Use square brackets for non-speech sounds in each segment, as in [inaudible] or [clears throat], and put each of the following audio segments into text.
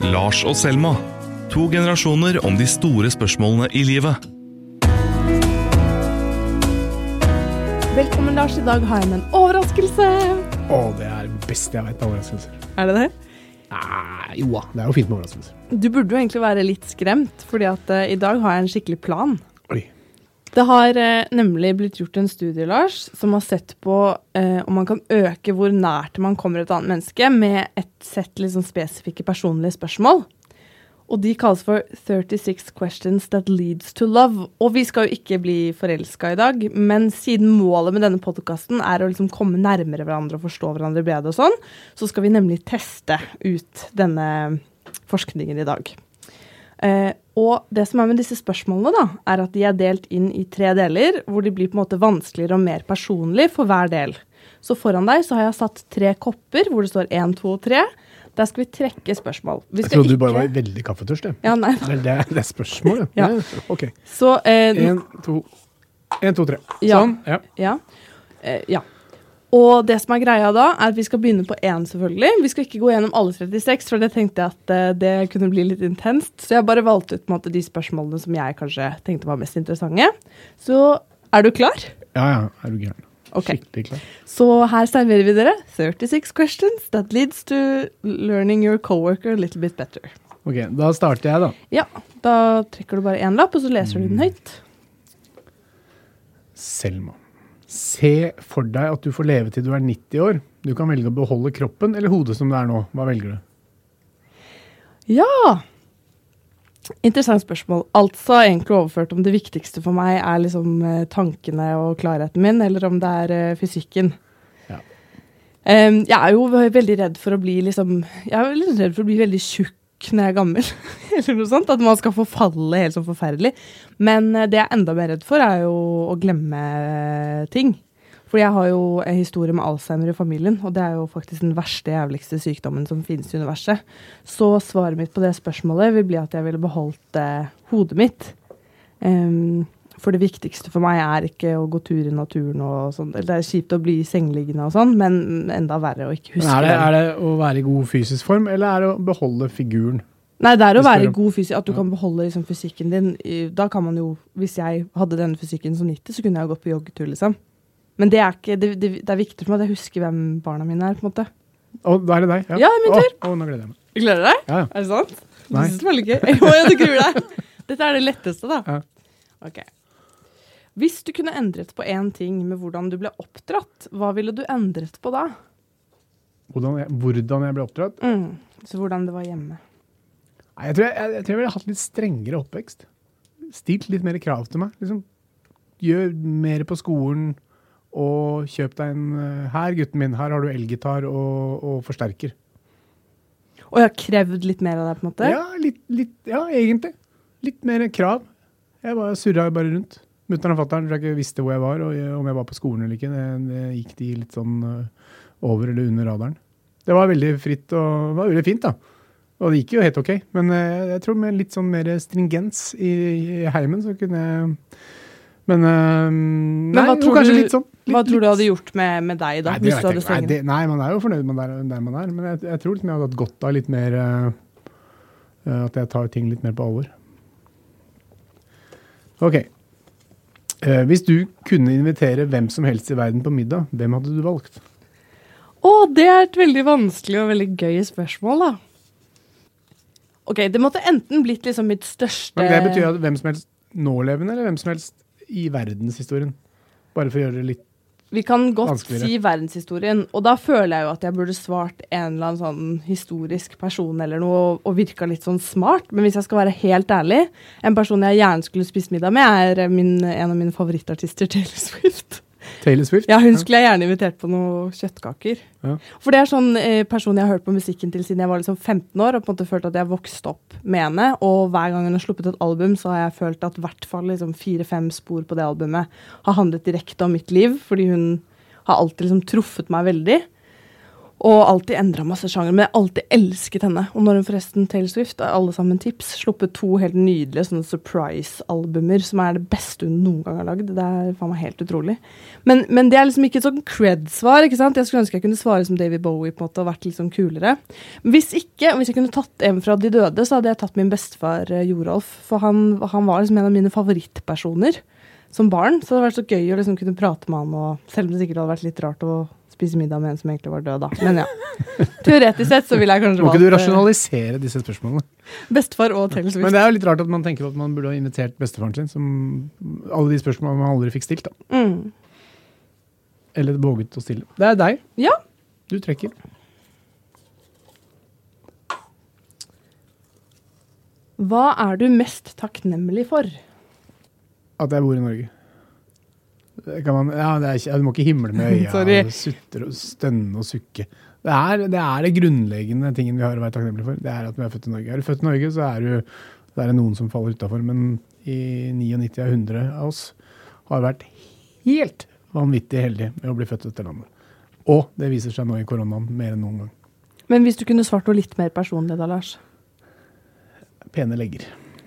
Lars og Selma. To generasjoner om de store spørsmålene i livet. Velkommen, Lars. I dag har jeg med en overraskelse. Å, det er det beste jeg vet av overraskelser. Er det det? Nei, jo da, det er jo fint med overraskelser. Du burde jo egentlig være litt skremt, fordi at uh, i dag har jeg en skikkelig plan. Det har eh, nemlig blitt gjort en studie, Lars, som har sett på eh, om man kan øke hvor nært man kommer et annet menneske med et sett liksom spesifikke personlige spørsmål. Og de kalles for 36 questions that leads to love. Og vi skal jo ikke bli forelska i dag, men siden målet med denne podkasten er å liksom komme nærmere hverandre og forstå hverandre bedre og sånn, så skal vi nemlig teste ut denne forskningen i dag. Eh, og det som er med disse spørsmålene, da, er at de er delt inn i tre deler, hvor de blir på en måte vanskeligere og mer personlige for hver del. Så foran deg så har jeg satt tre kopper hvor det står én, to og tre. Der skal vi trekke spørsmål. Vi Jeg trodde du bare var veldig kaffetørst. Ja, nei. Det, det, det er spørsmålet. Ja. Ok. Så eh, En, to, en, to, tre. Ja. Sånn. Ja. Ja. Eh, ja. Og det som er greia da, er at vi skal begynne på én, selvfølgelig. Vi skal ikke gå gjennom alle 36, for det tenkte jeg at eh, det kunne bli litt intenst. Så jeg bare valgte ut måte, de spørsmålene som jeg kanskje tenkte var mest interessante. Så er du klar? ja, ja. Er du gæren? Ok. Skikkelig klar. Så her serverer vi dere 36 questions that leads to learning your coworker a little bit better. Ok, da starter jeg, da. Ja, da trekker du bare én lapp, og så leser du den høyt. Selma. Se for deg at du får leve til du er 90 år. Du kan velge å beholde kroppen eller hodet som det er nå. Hva velger du? Ja! Interessant spørsmål. Altså egentlig overført om det viktigste for meg er liksom eh, tankene og klarheten min, eller om det er eh, fysikken. Ja. Jeg er jo veldig redd for å bli liksom Jeg er veldig redd for å bli veldig tjukk når jeg er gammel. [laughs] eller noe sånt. At man skal forfalle helt sånn forferdelig. Men eh, det jeg er enda mer redd for, er jo å glemme eh, ting. Fordi jeg har jo en historie med Alzheimer i familien, og det er jo faktisk den verste, jævligste sykdommen som finnes i universet. Så svaret mitt på det spørsmålet vil bli at jeg ville beholdt eh, hodet mitt. Em, for det viktigste for meg er ikke å gå tur i naturen og sånn. Det er kjipt å bli sengeliggende og sånn, men enda verre å ikke Men huske er, det, er det å være i god fysisk form, eller er det å beholde figuren? Nei, det er å være i god fysisk, at du Ja. kan beholde liksom, fysikken din. Da kan man jo, Hvis jeg hadde denne fysikken som 90, så kunne jeg jo gått på joggetur, liksom. Men det er, ikke, det, det, det er viktig for meg at jeg husker hvem barna mine er. på en måte. Å, da er det deg? Ja, er min tur. Å, å, nå gleder jeg meg. Gleder du deg? Ja, ja. Er det sant? Du Nei. synes det var litt gøy. [laughs] Å ja, du gruer deg. Dette er det letteste, da. Ja. Ok. Hvis du kunne endret på én ting med hvordan du ble oppdratt, hva ville du endret på da? Hvordan jeg, hvordan jeg ble oppdratt? Mm. Så hvordan det var hjemme. Nei, Jeg tror jeg, jeg, jeg tror jeg ville hatt litt strengere oppvekst. Stilt litt mer krav til meg. Liksom, gjør mer på skolen, og kjøp deg en eh, Her, gutten min, her har du elgitar og, og forsterker. Og jeg har krevd litt mer av deg, på en måte? Ja, litt, litt, ja, egentlig. Litt mer krav. Jeg bare surra bare rundt. Mutter'n og fatter'n ikke visste hvor jeg var, og om jeg var på skolen eller ikke. Det, det gikk de litt sånn eh, over eller under radaren. Det var veldig fritt og det var veldig fint, da. Og det gikk jo helt ok. Men eh, jeg tror med litt sånn mer stringens i, i heimen, så kunne jeg Men, eh, nei, hva jo, kanskje du- litt sånn. Litt, Hva tror du hadde gjort med, med deg da? Nei, hvis du hadde. Nei, det, nei, man er jo fornøyd med der, der man er. Men jeg, jeg tror liksom jeg hadde hatt godt av litt mer eh, At jeg tar ting litt mer på alvor. OK. Eh, hvis du kunne invitere hvem som helst i verden på middag, hvem hadde du valgt? Å, det er et veldig vanskelig og veldig gøy spørsmål, da. Ok, det måtte enten blitt liksom mitt største Men det betyr at hvem som helst nålevende, eller hvem som helst i verdenshistorien? Bare for å gjøre det litt Vi kan godt si verdenshistorien, og da føler jeg jo at jeg burde svart en eller annen sånn historisk person eller noe, og, virka litt sånn smart. Men hvis jeg skal være helt ærlig, en person jeg gjerne skulle spist middag med, er min, en av mine favorittartister, Taylor Swift. Taylor Swift? Ja, hun skulle jeg gjerne invitert på noen kjøttkaker. Ja. For det er sånn eh, person jeg har hørt på musikken til siden jeg var liksom 15 år, og på en måte følt at jeg vokste opp med henne. Og hver gang hun har sluppet et album, så har jeg følt at i hvert fall liksom fire-fem spor på det albumet har handlet direkte om mitt liv, fordi hun har alltid liksom truffet meg veldig. Og alltid endra masse sjanger. Men jeg alltid elsket henne. Og når hun forresten Taylor Swift, alle sammen tips, sluppet to helt nydelige sånne surprise-albumer som er det beste hun noen gang har lagd. Det er faen meg helt utrolig. Men, men det er liksom ikke et sånn cred-svar. ikke sant? Jeg skulle ønske jeg kunne svare som David Bowie på en måte og vært sånn kulere. Hvis ikke, hvis jeg kunne tatt en fra de døde, så hadde jeg tatt min bestefar eh, Jorolf. For han, han var liksom en av mine favorittpersoner som barn. Så det hadde vært så gøy å liksom kunne prate med han, og selv om det sikkert hadde vært litt rart å spise middag med en som egentlig var død, da. Men ja. [laughs] Teoretisk sett så ville jeg kanskje Må ikke du eh, rasjonalisere disse spørsmålene? bestefar og Taylor Swift. Men det er jo litt rart at man tenker at man burde ha invitert bestefaren sin, som alle de spørsmålene man aldri fikk stilt. da. Mm. Eller våget å stille. Det er deg. Ja. Du trekker. Hva er du mest takknemlig for? At jeg bor i Norge. Det kan man, ja, det er ikke, du må ikke himle med øya [laughs] Sorry. og sutre og stønne og sukke. Det er, det er det grunnleggende tingen vi har å være takknemlige for. Det er at vi er født i Norge. Er du født i Norge, så er, du, så er det noen som faller utafor. Men i 99 av 100 av oss har vært helt vanvittig heldige med å bli født i dette landet. Og det viser seg nå i koronaen mer enn noen gang. Men hvis du kunne svart noe litt mer personlig da, Lars? Pene legger.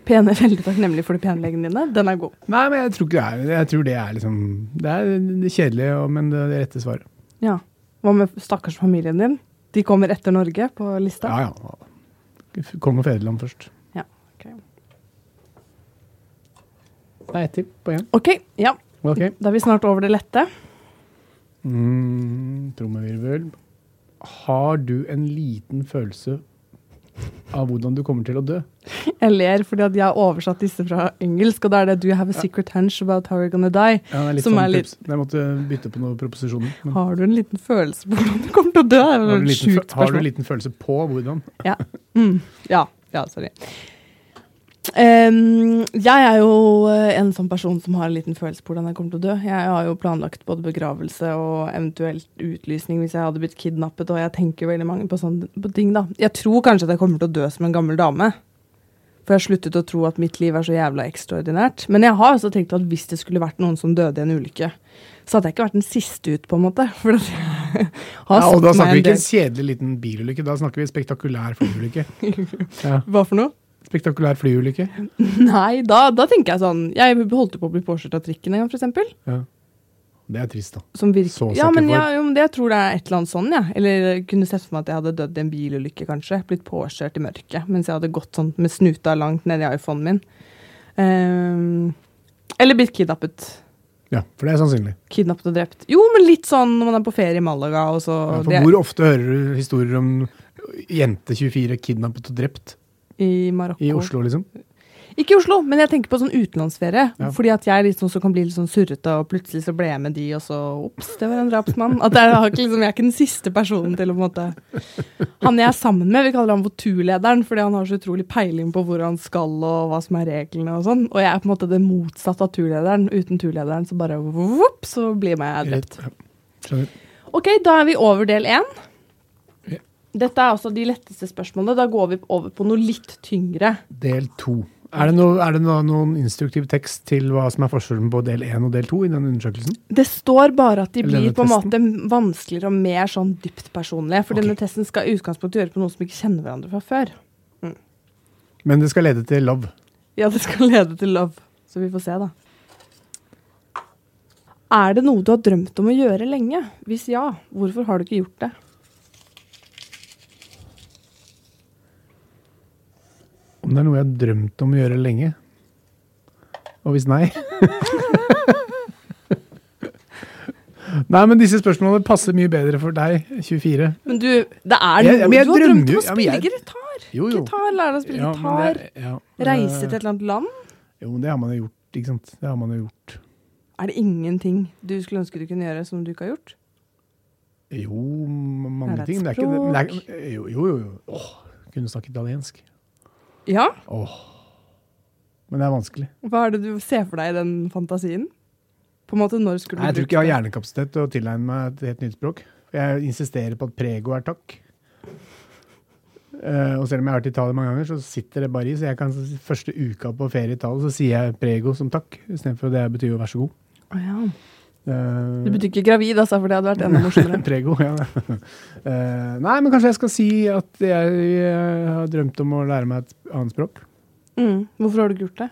Pene, [laughs] veldig takknemlig for de pene leggene dine. Den er god. Nei, men jeg tror ikke det er Jeg tror det er liksom Det er kjedelig, men det er det rette svaret. Ja. Hva med stakkars familien din? De kommer etter Norge på lista? Ja, ja. Kong og fedreland først. Ja, ok. Det er ett til på én. OK, ja. Okay. Da er vi snart over det lette. Mm, Trommevirvel. Har du en liten følelse av hvordan du kommer til å dø? Jeg ler fordi at jeg har oversatt disse fra engelsk, og da er det 'Do you have a secret hunch about how you're gonna die?' Ja, det er litt Som sånn er litt- Jeg måtte bytte på noen proposisjoner. Men Har du en liten følelse på hvordan du kommer til å dø? Har, du har du en liten følelse på hvordan? Ja. Mm. ja. Ja, sorry. Em, jeg er jo eh, en sånn person som har en liten følelse på hvordan jeg kommer til å dø. Jeg har jo planlagt både begravelse og eventuelt utlysning hvis jeg hadde blitt kidnappet, og jeg tenker veldig mange på sånne på ting, da. Jeg tror kanskje at jeg kommer til å dø som en gammel dame. For jeg har sluttet å tro at mitt liv er så jævla ekstraordinært. Men jeg har også tenkt at hvis det skulle vært noen som døde i en ulykke, så hadde jeg ikke vært den siste ut, på en måte. [laughs] For at jeg har Ja, og da snakker vi ikke en kjedelig liten bilulykke, da snakker vi spektakulær flyulykke. [laughs] Ja, Hva for noe? Spektakulær flyulykke. [laughs] Nei, da, da tenker jeg sånn Jeg holdt på å bli påkjørt av trikken en gang, eksempel. Ja. Det er trist, da. Som virker, Så ja, men jeg, jo, men det, jeg tror det er et eller annet sånn, jeg. Eller kunne sett for meg at jeg hadde dødd i en bilulykke, kanskje. Blitt påkjørt i mørket mens jeg hadde gått sånn med snuta langt ned i iPhonen min. Um, eller blitt kidnappet. Ja, for det er sannsynlig. Kidnappet og drept. Jo, men litt sånn når man er på ferie i Malaga, og så Ja, for hvor ofte hører du historier om jente 24 kidnappet og drept i Marokko. i Oslo, liksom? Ikke i Oslo, men jeg tenker på sånn utenlandsferie. Ja. Fordi at jeg liksom sånn kan bli litt sånn surrete, og plutselig så ble jeg med de, og så ops, det var en drapsmann. At jeg, liksom, jeg er ikke den siste personen til å på en måte Han jeg er sammen med, vi kaller ham for turlederen, fordi han har så utrolig peiling på hvor han skal, og hva som er reglene og sånn. Og jeg er på en måte det motsatte av turlederen. Uten turlederen så bare vopp, så blir jeg drept. Ok, da er vi over del én. Dette er også de letteste spørsmålene. Da går vi over på noe litt tyngre. Del to. Er det, noe, er det noe, noen instruktiv tekst til hva som er forskjellen på del én og del to i den undersøkelsen? Det står bare at de Eller blir på en måte vanskeligere og mer sånn dypt personlige. For okay. denne testen skal i utgangspunktet gjøre på noen som ikke kjenner hverandre fra før. Men det skal lede til love. Ja, det skal [laughs] lede til love. Så vi får se, da. Er det noe du har drømt om å gjøre lenge? Hvis ja, hvorfor har du ikke gjort det? Om det er noe jeg har drømt om å gjøre lenge? Og hvis nei [laughs] Nei, men disse spørsmålene passer mye bedre for deg, 24. Men du, det er noe jeg, jeg du har drømt om å spille jeg- gitar. Jo, jo. Gitar, lære deg å spille Ja, gitar. det- ja, Reise eh, til et eller annet land. Jo, men det har man jo gjort, ikke sant. Det har man jo gjort. Er det ingenting du skulle ønske du kunne gjøre som du ikke har gjort? Jo, mange ting. Det er ikke det. Men det er, jo, jo, jo. jo. Åh, kunne snakke italiensk. Ja? Åh. Men det er vanskelig. Hva er det du ser for deg i den fantasien? På en måte, når skulle du Nei, jeg tror ikke jeg har hjernekapasitet til å tilegne meg et helt nytt språk. Jeg insisterer på at prego er takk. Uh, og selv om jeg har vært i Italia mange ganger, så sitter det bare i. Så jeg kan første uka på ferie i Italia, så sier jeg prego som takk, istedenfor det betyr jo vær så god. Oh, ja. Eh, Du betyr ikke gravid, altså, for det hadde vært enda morsommere. [laughs] Prego, ja. Uh, [laughs] nei, men kanskje jeg skal si at jeg, jeg har drømt om å lære meg et annet språk. Mm. Hvorfor har du ikke gjort det?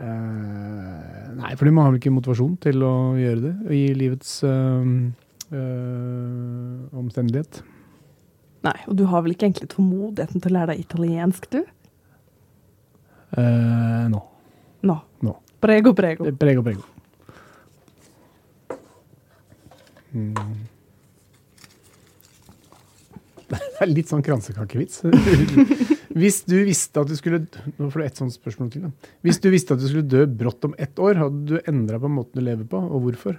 Uh, nei, fordi man har vel ikke motivasjon til å gjøre det i livets eh, eh, omstendighet. Nei, og du har vel ikke egentlig tålmodigheten til å lære deg italiensk, du? Eh, nå. Nå. no. Prego, prego. Er Prego, prego. Mm. [laughs] Det er litt sånn kransekakevits. [laughs] Hvis du visste at du skulle Nå får du ett sånt spørsmål til. Da. Hvis du visste at du skulle dø brått om ett år, hadde du endra på måten du lever på, og hvorfor?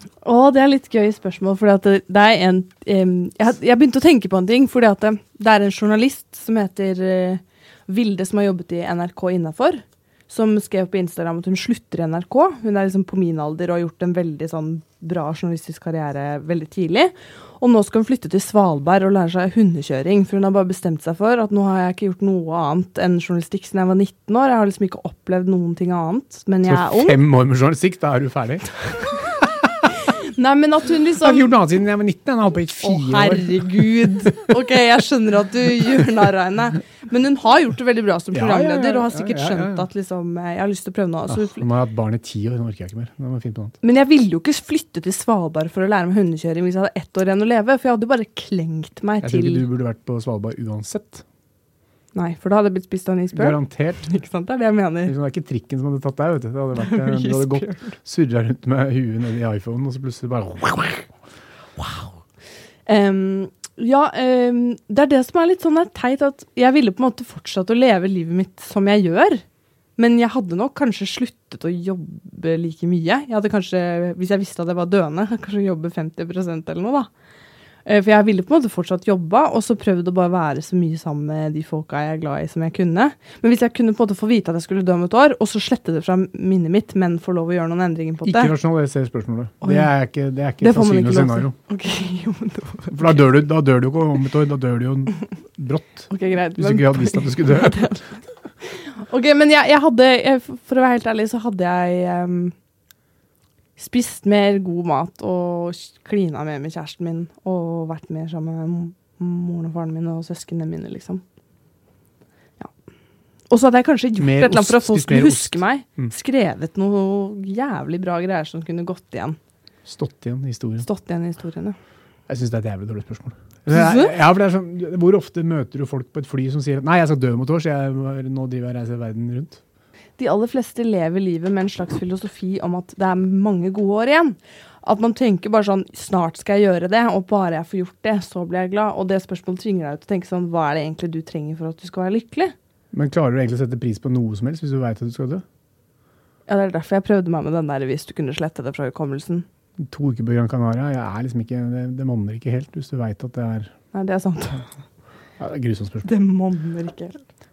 Å, det er litt gøy spørsmål, fordi det, er en jeg, begynte å tenke på en ting, fordi det er en journalist som heter eh, Vilde, som har jobbet i NRK innafor, som skrev på Instagram at hun slutter i NRK. Hun er liksom på min alder og har gjort en veldig sånn bra journalistisk karriere veldig tidlig. Og nå skal hun flytte til Svalbard og lære seg hundekjøring, for hun har bare bestemt seg for at nå har jeg ikke gjort noe annet enn journalistikk siden jeg var 19 år. Jeg har liksom ikke opplevd noen ting annet, men jeg er Så fem år med journalistikk, da er du ferdig? [laughs] Nei, men at hun liksom Jeg har gjort noe annet siden jeg var 19. Jeg har holdt på i fire år. herregud. Ok, jeg skjønner at du gjør narr av henne. Men hun har gjort det veldig bra som Ja, ja, ja, programleder, og har ja, sikkert ja, ja, ja. skjønt at liksom, eh, jeg har lyst til å prøve noe. Ah, Så, Nå har jeg hatt barn i ti år, nå orker jeg ikke mer. Nå må jeg finne på noe annet. men jeg ville jo ikke flytte til Svalbard for å lære meg hundekjøring hvis jeg hadde ett år igjen å leve, for jeg hadde bare klengt meg Jeg tror ikke du burde vært på Svalbard uansett. Nei, for da hadde jeg blitt spist av en isbjørn. Garantert. [laughs] Ikke sant, det er det jeg mener. Det er ikke trikken som hadde tatt deg, vet du. Det hadde vært, [laughs] en, du hadde gått surra rundt med huet nedi iPhonen, og så plutselig bare Em, ja, um, det er det som er litt sånn teit, at jeg ville på en måte fortsatt å leve livet mitt som jeg gjør. Men jeg hadde nok kanskje sluttet å jobbe like mye. Jeg hadde kanskje, Hvis jeg visste at jeg var døende, [laughs] kanskje jobbe 50% eller noe, da. Eh, For jeg ville på en måte fortsatt jobba, og så prøvd å bare være så mye sammen med de folka jeg er glad i, som jeg kunne. Men hvis jeg kunne på en måte få vite at jeg skulle dø om et år, og så slette det fra minnet mitt, men få lov å gjøre noen endringer på Ikke det rasjonaliser spørsmålet. Oi. Det er ikke, det er ikke Det sannsynlig ikke scenario. Okay, [laughs] jo, men okay. For da dør, du, da dør du ikke om et år, da dør du jo brått. [laughs] ok, greit. Hvis du ikke hadde visst at du skulle dø. [laughs] Ok, men jeg, jeg hadde, jeg, for å være helt ærlig, så hadde jeg em, spist mer god mat og klina mer med kjæresten min og vært mer sammen med moren og faren min og søsknene mine, liksom. Ja. Og så hadde jeg kanskje gjort Mer et eller annet for at folk skulle huske meg. Mm. Skrevet noe jævlig bra greier som kunne gått igjen. Stått igjen i historien. Stått igjen i historien, ja. Jeg syns det er et jævlig dårlig spørsmål. Det er sånn, hvor ofte møter du folk på et fly som sier at 'nei, jeg skal dø om et år', så jeg nå driver jeg og reiser verden rundt? De aller fleste lever livet med en slags filosofi om at det er mange gode år igjen. At man tenker bare sånn Snart skal jeg gjøre det, og bare jeg får gjort det, så blir jeg glad. Og det spørsmålet tvinger deg til å tenke sånn Hva er det egentlig du trenger for at du skal være lykkelig? Men klarer du egentlig å sette pris på noe som helst hvis du veit at du skal dø? Ja, Det er derfor jeg prøvde meg med den der hvis du kunne slette det fra hukommelsen. To uker på Gran Canaria, jeg er liksom ikke, det, det monner ikke helt hvis du veit at det er Nei, det er sant. ja, det er grusomt spørsmål. Det monner ikke helt.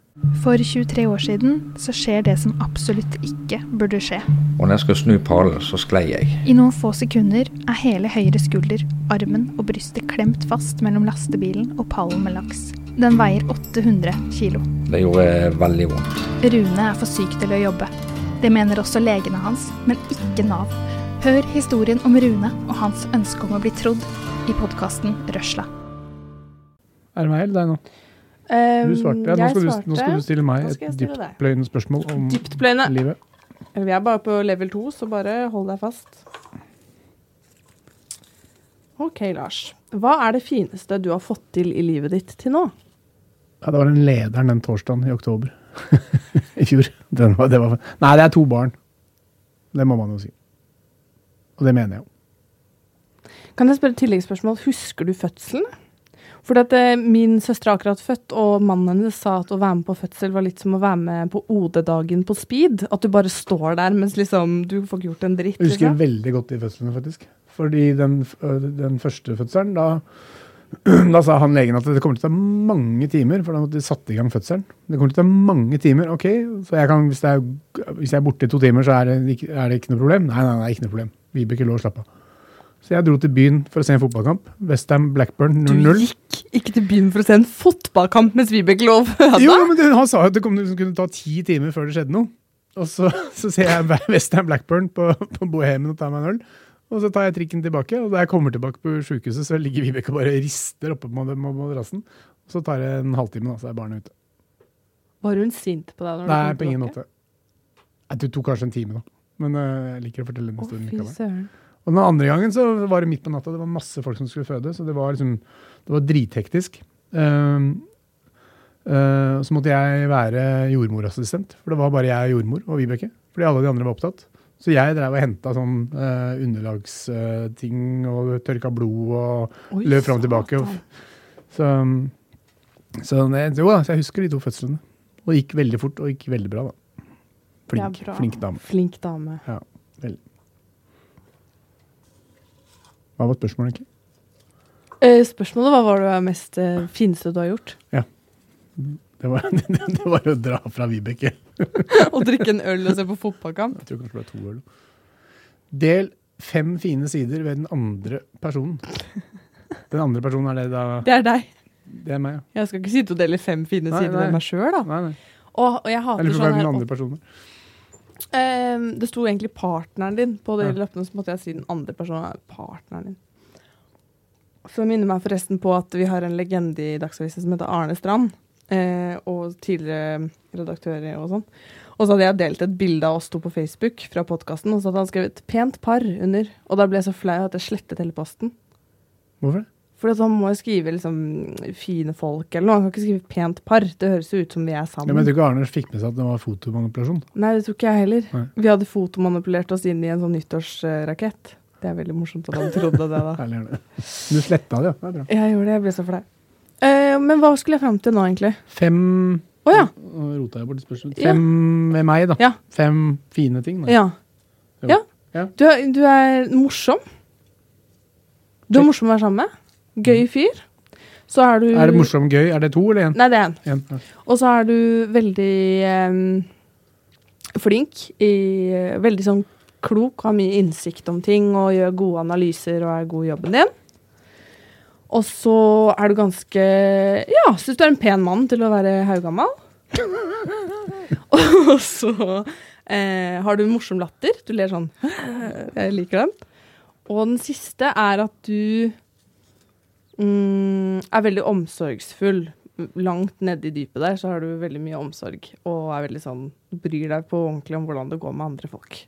For 23 år siden så skjer det som absolutt ikke burde skje. Og når jeg skal snu pallen, så sklei jeg. I noen få sekunder er hele høyre skulder, armen og brystet klemt fast mellom lastebilen og pallen med laks. Den veier 800 kilo. Det gjorde veldig vondt. Rune er for syk til å jobbe. Det mener også legene hans, men ikke Nav. Hør historien om Rune og hans ønske om å bli trodd i podkasten Røsla. Er det meg eller deg nå? Um, Du svarte. Ja, nå, skal skal du, nå skal du stille meg et dyptpløyende spørsmål om Dyptpløyende. livet. Vi er bare på level 2, så bare hold deg fast. OK, Lars. Hva er det fineste du har fått til i livet ditt til nå? Ja, det var den lederen den torsdagen i oktober [laughs] i fjor. Den var, det var, nei, det er to barn. Det må man jo si. Og det mener jeg jo. Kan jeg spørre et tilleggsspørsmål? Husker du fødselen? For at, eh, min søster er akkurat født, og mannen hennes sa at å være med på fødsel var litt som å være med på OD-dagen på speed. At du bare står der mens liksom du får ikke gjort en dritt. Jeg husker Liksom. veldig godt de fødslene, faktisk. Fordi den, den første fødselen, da, [clears throat] da sa han legen at det kommer til å ta mange timer, for da måtte de satt i gang fødselen. Det kommer til å ta mange timer, ok, så jeg kan, hvis, det er, hvis jeg er borte i to timer, så er det, ikke- er det ikke noe problem? Nei, nei, nei, ikke noe problem. Vibeke lå og slapp av. Så jeg dro til byen for å se en fotballkamp. Westham Blackburn 0-0. Du gikk ikke til byen for å se en fotballkamp mens Vibeke lå? [laughs] Jo, men det, han sa jo at det kom, det kunne ta ti timer før det skjedde noe. Og så, [laughs] så ser jeg [laughs] Westham Blackburn på, på Bohemen og tar meg en øl. Og så tar jeg trikken tilbake, og da jeg kommer tilbake på sjukehuset, så ligger Vibeke og bare rister oppe på madrassen. Og så tar det en halvtime, da, så er barnet ute. Var hun sint på deg? når Nei, på ingen måte. Det tok kanskje en time, da. Men uh, jeg liker å fortelle den historien likevel. Og den andre gangen så var det midt på natta. Det var masse folk som skulle føde, så det var liksom Det var drithektisk. Uh, uh, så måtte jeg være jordmorassistent, for det var bare jeg jordmor og Vibeke. Fordi alle de andre var opptatt. Så jeg drev og henta sånn uh, underlagsting og tørka blod og Oi, løp fram og tilbake. Og, så så det, jo da, så jeg husker de to fødslene. Og det gikk veldig fort og gikk veldig bra, da. Flink, bra. flink dame. Flink dame. Ja, veldig. Hva var spørsmålet, egentlig? Eh, spørsmålet var hva var det mest eh, fineste du har gjort? Det var, [laughs] det var å dra fra Vibeke. [laughs] og drikke en øl og se på fotballkamp? Jeg tror kanskje det ble to øl. Del fem fine sider ved den andre personen. Den andre personen er det da Det er deg. Det er meg, ja. Jeg skal ikke sitte og dele fem fine Nei, sider nei. ved meg sjøl, da. Nei, nei. Og, og jeg hater Eller for sånn hvem den andre personen Ehm, Det sto egentlig partneren din på de Ja. lappene, så måtte jeg si den andre personen er partneren din. Så det minner meg forresten på at vi har en legende i Dagsavisen som heter Arne Strand. Eh, og tidligere redaktører og sånn. Og så hadde jeg delt et bilde av oss to på Facebook fra podkasten, og så hadde han skrevet 'pent par' under. Og da ble jeg så flau at jeg slettet hele posten. Hvorfor det? For han må jo skrive liksom 'fine folk' eller noe. Han kan ikke skrive 'pent par'. Det høres jo ut som vi er sammen. Ja, men jeg tror ikke Arne fikk med seg at det var fotomanipulasjon. Nei, det tror ikke jeg heller. Nei. Vi hadde fotomanipulert oss inn i en sånn nyttårsrakett. Det er veldig morsomt at han trodde det, da. [laughs] Du sletta det, ja. Det bra. Jeg gjorde det, jeg ble så flau. Eh, men hva skulle jeg fram til nå, egentlig? Fem Å ja. Nå rota jeg bort spørsmål. Ja. Fem med meg, da. Ja. Fem fine ting. Da. ja. Jo. ja. Ja. Du, er, du er morsom. Du er morsom å være sammen med. Gøy fyr. Så er du Er det morsom gøy? Er det to eller én? Nei, det er ja. Og så er du veldig um, flink i Veldig sånn klok, har mye innsikt om ting og gjør gode analyser og er god i jobben din. Og så er du ganske Ja, syns du er en pen mann til å være haugammal. [laughs] og så eh, har du morsom latter. Du ler sånn Jeg liker den. Og den siste er at du mm, er veldig omsorgsfull. Langt nede i dypet der så har du veldig mye omsorg. Og er veldig sånn bryr deg på ordentlig om hvordan det går med andre folk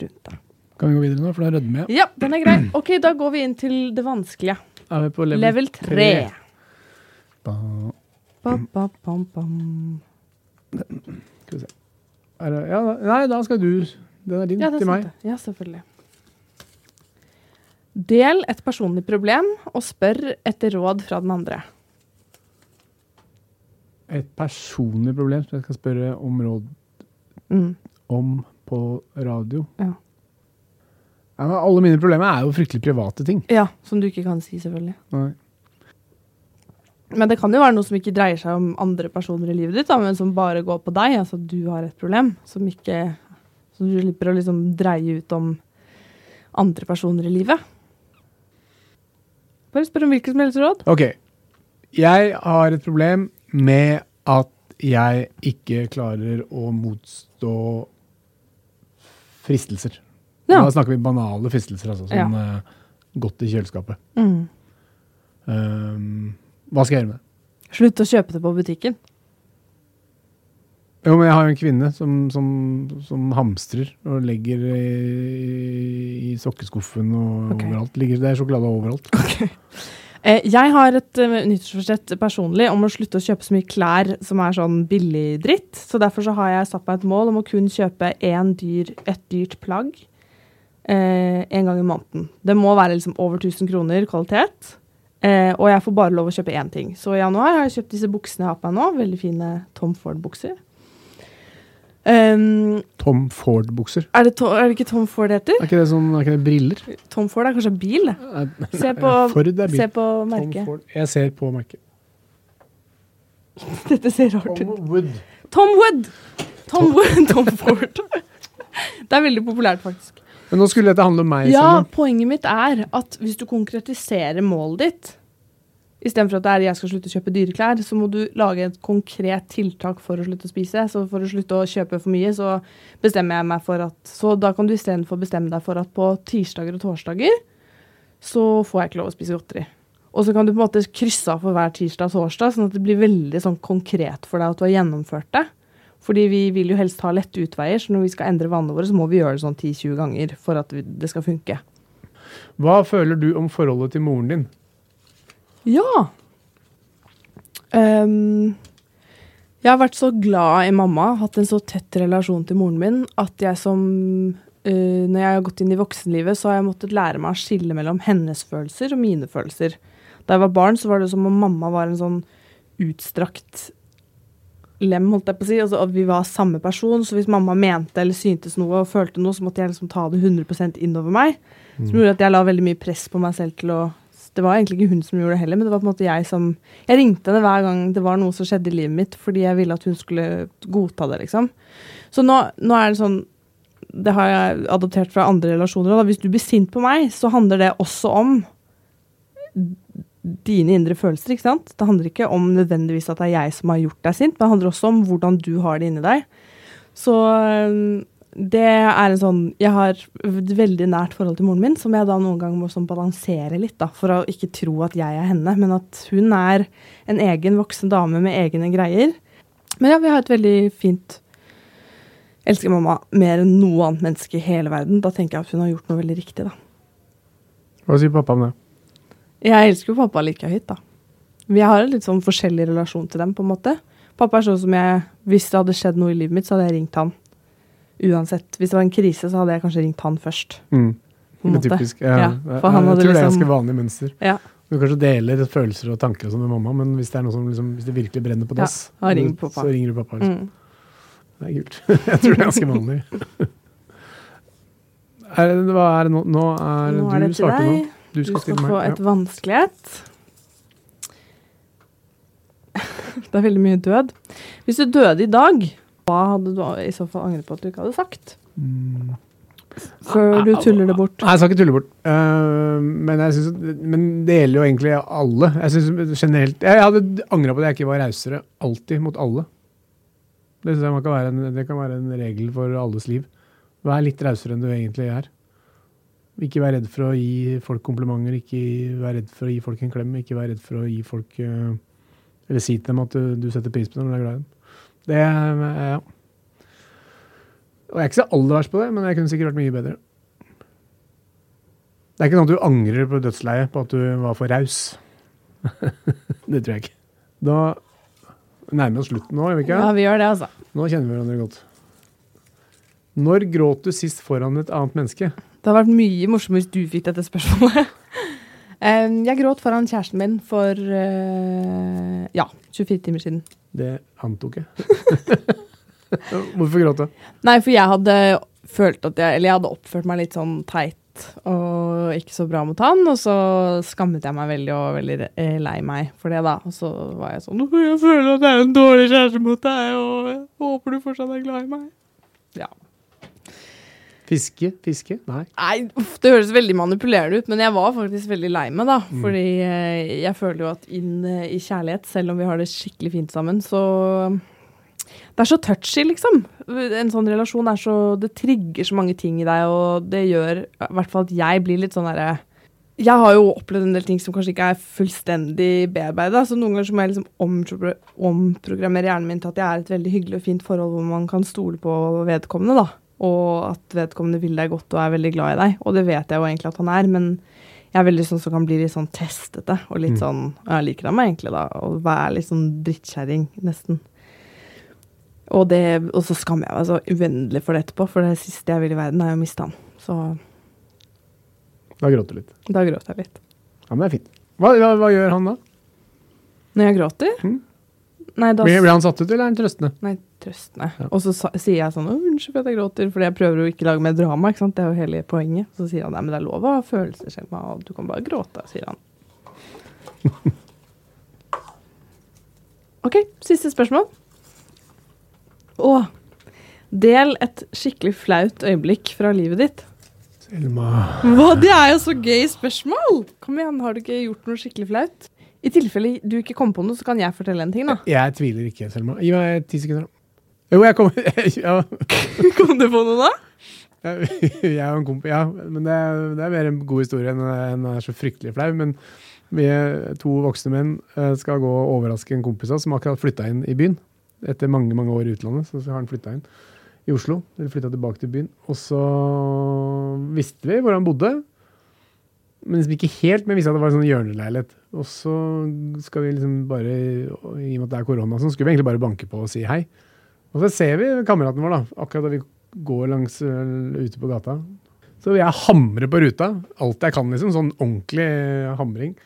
rundt deg. Kan vi gå videre nå, for da rødmer jeg. Ja, den er grei. Ok, da går vi inn til det vanskelige. Er vi på level, Level 3. Ba, Ba, ba, bam, bam. skal vi se. Det, ja, nei, da skal du Den er din Ja, det til meg. det. Ja, selvfølgelig. Del et personlig problem, og spør etter råd fra den andre. Et personlig problem som jeg skal spørre om råd Mm. om på radio. Ja. Ja, alle mine problemer er jo fryktelig private ting. ja, som du ikke kan si, selvfølgelig. Nei. Men det kan jo være noe som ikke dreier seg om andre personer i livet ditt, da, men som bare går på deg. Altså at du har et problem som ikke som du slipper å liksom dreie ut om andre personer i livet. Bare spør om hvilket som helst råd. Ok. Jeg har et problem med at jeg ikke klarer å motstå fristelser. Ja. Da snakker vi banale fristelser, altså. Sånn ja. godt i kjøleskapet. Mm. Um, hva skal jeg gjøre med det? Slutt å kjøpe det på butikken. Jo, men jeg har jo en kvinne som, som, som hamstrer og legger i, i sokkeskuffen og okay. overalt. Ligger, det er sjokolade overalt. Eh, jeg har et uh, nyttårsforsett personlig om å slutte å kjøpe så mye klær som er sånn billig dritt. Så derfor så har jeg satt meg et mål om å kun kjøpe én dyr, et dyrt plagg eh, en gang i måneden. Det må være liksom over 1000 kroner kvalitet. Eh, og jeg får bare lov å kjøpe én ting. Så i januar har jeg kjøpt disse buksene jeg har på meg nå. Veldig fine Tom Ford-bukser. Um, Tom Ford-bukser. er, er det ikke Tom Ford det heter? Er ikke det sånn, er ikke det briller? Tom Ford er kanskje bil? Se på, Ford er bil. se på Tom merket. Ford. Jeg ser på merket. [laughs] Dette ser rart ut. Wood. Tom Wood! Tom Wood, [laughs] Tom Ford. Det er veldig populært, faktisk. Men nå skulle dette handle om meg. Ja, Selma. poenget mitt er at hvis du konkretiserer målet ditt Istedenfor at det er jeg skal slutte å kjøpe dyre klær, så må du lage et konkret tiltak for å slutte å spise. Så for å slutte å kjøpe for mye, så bestemmer jeg meg for at Så da kan du istedenfor bestemme deg for at på tirsdager og torsdager så får jeg ikke lov å spise godteri. Og så kan du på en måte krysse av for hver tirsdag og torsdag, sånn at det blir veldig sånn konkret for deg at du har gjennomført det. Fordi vi vil jo helst ha lette utveier, så når vi skal endre vanene våre, så må vi gjøre det sånn 10-20 ganger for at det skal funke. Hva føler du om forholdet til moren din? Ja. Um, jeg har vært så glad i mamma, hatt en så tett relasjon til moren min, at jeg som uh, Når jeg har gått inn i voksenlivet, så har jeg måttet lære meg å skille mellom hennes følelser og mine følelser. Da jeg var barn, så var det som om mamma var en sånn utstrakt lem, holdt jeg på å si. Altså, at vi var samme person. Så hvis mamma mente eller syntes noe og følte noe, så måtte jeg liksom ta det 100% innover meg. Som gjorde at jeg la veldig mye press på meg selv til å det var egentlig ikke hun som gjorde det heller, men det var på en måte jeg som Jeg ringte henne hver gang det var noe som skjedde i livet mitt, fordi jeg ville at hun skulle godta det, liksom. Så nå, nå er det sånn Det har jeg adoptert fra andre relasjoner. Og hvis du blir sint på meg, så handler det også om dine indre følelser, ikke sant? Det handler ikke om nødvendigvis at det er jeg som har gjort deg sint, men det handler også om hvordan du har det inni deg. Så det er en sånn Jeg har et veldig nært forhold til moren min, som jeg da noen ganger må sånn balansere litt, da, for å ikke tro at jeg er henne, men at hun er en egen voksen dame med egne greier. Men ja, vi har et veldig fint Elsker mamma mer enn noe annet menneske i hele verden. Da tenker jeg at hun har gjort noe veldig riktig, da. Hva sier pappa om det? Jeg elsker jo pappa like høyt, da. Vi har en litt sånn forskjellig relasjon til dem, på en måte. Pappa er sånn som jeg Hvis det hadde skjedd noe i livet mitt, så hadde jeg ringt han uansett. Hvis det var en krise, så hadde jeg kanskje ringt han først. Mm. Det er typisk. Ja, ja, han jeg tror det er liksom- ganske vanlig mønster. Ja. Du kanskje deler følelser og tanker og sånn med mamma, men hvis det er noe som liksom, hvis det virkelig brenner på dass, så ringer du pappa. Liksom. Mm. Det er kult. [laughs] jeg tror det er ganske vanlig. [laughs] er, hva er det nå? Nå er, nå er du det til deg. Nå. Du skal, du skal få et vanskelig et. [laughs] det er veldig mye død. Hvis du døde i dag hva hadde du i så fall angret på at du ikke hadde sagt? Mm. Før du tuller det bort. Nei, jeg skal ikke tulle bort. Uh, men, synes, men, det gjelder jo egentlig alle. Jeg synes generelt Jeg hadde angra på at jeg ikke var rausere alltid mot alle. Det, kan være en, det kan være en regel for alles liv. Vær litt rausere enn du egentlig er. Ikke vær redd for å gi folk komplimenter, ikke vær redd for å gi folk en klem. Ikke vær redd for å gi folk uh, Eller si til dem at du, du setter pris på dem når du er glad i dem. Det ja. Og jeg er ikke så aller verst på det, men jeg kunne sikkert vært mye bedre. Det er ikke sånn at du angrer på dødsleiet på at du var for raus. [laughs] det tror jeg ikke. Da nærmer vi oss slutten nå, gjør vi ikke? Ja, vi gjør det, altså. Nå kjenner vi hverandre godt. Når gråt du sist foran et annet menneske? Det hadde vært mye morsommere hvis du fikk dette spørsmålet. Jeg gråt foran kjæresten min for uh, ja, 24 timer siden. Det antok jeg. [laughs] Hvorfor gråt du? Nei, for jeg hadde følt at jeg Eller jeg hadde oppført meg litt sånn teit og ikke så bra mot han. Og så skammet jeg meg veldig og veldig eh, lei meg for det, da. Og så var jeg sånn Jeg føler at jeg er en dårlig kjæreste mot deg, og jeg håper du fortsatt er glad i meg. Ja. Fiske? Fiske? Nei. Nei, uff, Det høres veldig manipulerende ut, men jeg var faktisk veldig lei meg, da. Mm. Fordi eh, jeg føler jo at inn eh, i kjærlighet, selv om vi har det skikkelig fint sammen, så Det er så touchy, liksom. En sånn relasjon er så Det trigger så mange ting i deg, og det gjør i hvert fall at jeg blir litt sånn derre jeg har jo opplevd en del ting som kanskje ikke er fullstendig bearbeida. Så noen ganger så må jeg liksom omprogrammere hjernen min til at jeg er et veldig hyggelig og fint forhold hvor man kan stole på vedkommende. da og at vedkommende vil deg godt og er veldig glad i deg. Og det vet jeg jo egentlig at han er, men jeg er veldig sånn som kan bli litt sånn testete. Og litt mm. sånn Jeg liker ham egentlig, da. Og være litt sånn drittkjerring, nesten. Og, det, og så skammer jeg meg så uendelig for det etterpå, for det siste jeg vil i verden, er å miste han. Så Da gråter du litt? Da gråter jeg litt. Ja, men det er fint. Hva, hva, hva gjør han da? Når jeg gråter? Mm. Nei, da, blir, han satt ut, eller er han trøstende? Nei, trøstende. Ja. Og så sa, sier jeg sånn 'Unnskyld for at jeg gråter', fordi jeg prøver å ikke lage mer drama. ikke sant? Det er jo hele poenget. Så sier han 'Nei, men det er lov å ha følelser, Selma, og du kan bare gråte', sier han. OK, siste spørsmål. Å, del et skikkelig flaut øyeblikk fra livet ditt. Selma Hva? Det er jo så gøy spørsmål! Kom igjen, har du ikke gjort noe skikkelig flaut? I tilfelle du ikke kom på noe, så kan jeg fortelle en ting, da. Jeg tviler ikke, Selma. Gi meg ti sekunder. Jo, jeg kommer [laughs] ja, Kom du på noe da? jeg, [laughs] jeg og en kompis Ja, men det er, det er mer en god historie enn en er så fryktelig flau. Men vi to voksne menn eh, skal gå og overraske en kompis av som akkurat flytta inn i byen. Etter mange mange år i utlandet, så har han flytta inn i Oslo. Eller flytta tilbake til byen. Og så visste vi hvor han bodde. Men liksom ikke helt, men visste at det var en sånn hjørneleilighet. Og så skal vi liksom bare, i og med at det er korona, så skulle vi egentlig bare banke på og si hei. Og så ser vi kameraten vår, da, akkurat da vi går langs øh, ute på gata. Så jeg hamrer på ruta, alt jeg kan, liksom. Sånn ordentlig hamring.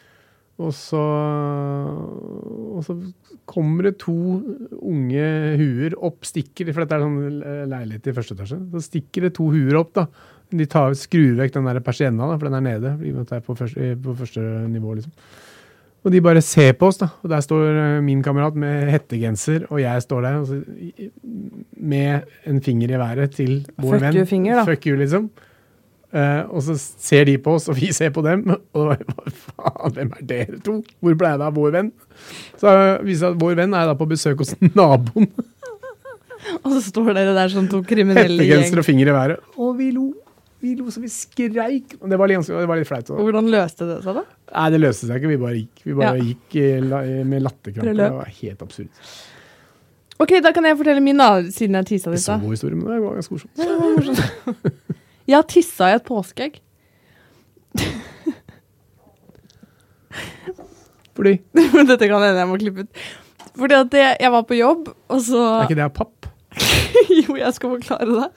Og så, og så kommer det to unge huer opp, stikker For dette er sånn leilighet i første etasje. Så stikker det to huer opp, da. De tar, skrur vekk den der persienna, da, for den er nede. fordi det er på første, på første nivå, liksom. Og de bare ser på oss, da. Og der står eh, min kamerat med hettegenser, og jeg står der altså, med en finger i været til vår Fuck venn. you-finger, da. Fuck you, liksom. Uh, og så ser de på oss, og vi ser på dem. [laughs] Og hva faen, hvem er dere to? Hvor ble det av vår venn? Så uh, viser det at vår venn er da på besøk hos [laughs] naboen. Og så står dere der som to kriminelle gjeng. Hettegenser og finger i været. Og vi lo. Vi lo så vi skreik. Det var litt, det var litt flaut. Og Hvordan løste det seg, da? Nei, det løste seg ikke. Vi bare gikk. Vi bare Ja. gikk eh, med latterkrampe. Det var helt absurd. Ok, da kan jeg fortelle min, da, siden jeg tisa Det er så god historie, men det var ganske morsomt. [laughs] Jeg har tissa i et påskeegg. [laughs] Fordi [laughs] Dette kan hende jeg må klippe ut. Fordi at jeg, jeg var på jobb, og så Er ikke det av papp? Jo, jeg skal forklare det.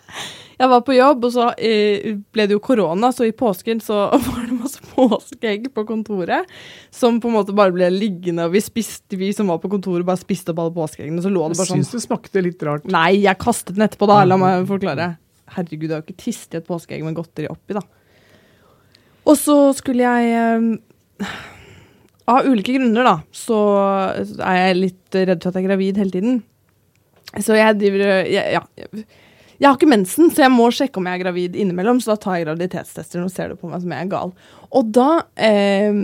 Jeg var på jobb, og så eh, ble det jo korona, så i påsken så [laughs] var det masse påskeegg på kontoret som på en måte bare ble liggende, og vi spiste, vi som var på kontoret, bare spiste opp alle påskeeggene. Så lå det bare sånn syns det smakte litt rart. Nei, jeg kastet den etterpå, da. La meg forklare. Herregud, jeg har jo ikke tist i et påskeegg med godteri oppi, da. Og så skulle jeg eh, Av ulike grunner, da, så er jeg litt redd for at jeg er gravid hele tiden. Så jeg driver jeg, Ja. Jeg, har ikke mensen, så jeg må sjekke om jeg er gravid innimellom. Så da tar jeg graviditetstester. Nå ser du på meg som jeg er gal. Og da eh,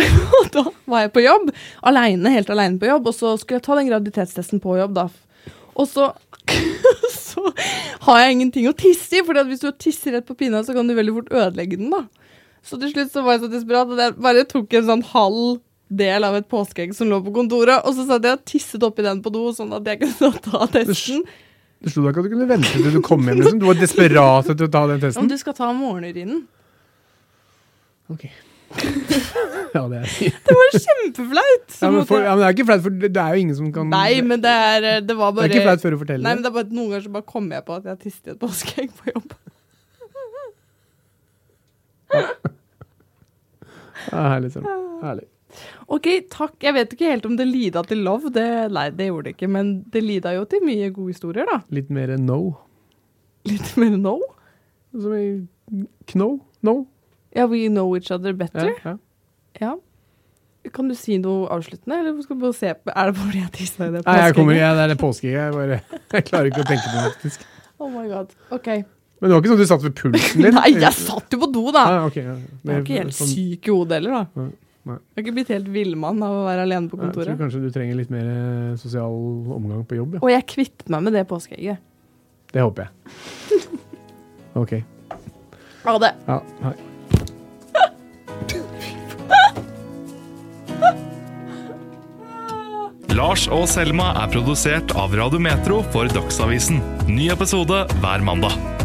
[laughs] Og da var jeg på jobb, alene, helt aleine på jobb, og så skulle jeg ta den graviditetstesten på jobb, da. Og så [laughs] så har jeg ingenting å tisse i, for hvis du tisser rett på pinna, så kan du veldig fort ødelegge den, da. Så til slutt så var jeg så desperat at jeg bare tok en sånn halv del av et påskeegg som lå på kontoret, og så satt jeg og tisset oppi den på do, sånn at jeg kunne ta testen. Det slo deg ikke at du kunne vente til du kom hjem? liksom? Du var desperat etter å ta den testen? Om du skal ta morgenurinen. Ok. [laughs] Ja, det er Det var kjempeflaut! Ja, men, for, ja, men det er ikke flaut, for det det er jo ingen som kan Nei, men det er Det var Det er ikke flaut før du forteller Nei, men det. det er bare at Noen ganger så bare kommer jeg på at jeg har tisset i et påskeegg på jobb. [laughs] Ja, herlig, sånn. herlig. Ok, takk. Jeg vet ikke helt om det lida til love. Det, nei, det gjorde det ikke. Men det lida jo til mye gode historier, da. Litt mer no. Litt mer no. Som i kno? No? Ja, we know each other better. Ja, ja. Ja. Kan du si noe avsluttende, eller skal du bare se på Er det fordi jeg tissa i det Nei, jeg kommer, jeg, det er det påskeegget. Jeg, bare- [laughs] jeg klarer ikke å tenke på det, faktisk. [laughs] Oh my god. Ok. Men det var ikke sånn du satt ved pulsen din? Nei, jeg satt jo på do, da! Ah, okay, ja. Jeg er ikke helt sånn- syk i hodet heller, da. Nei, nei. Jeg er ikke blitt helt villmann av å være alene på kontoret? Jeg tror kanskje du trenger litt mer eh, sosial omgang på jobb, ja. Og jeg kvitter meg med det påskeegget. Det håper jeg. [laughs] Ok. Ha det. Ja, hei. [laughs] Lars og Selma er produsert av Radio Metro for Dagsavisen. Ny episode hver mandag.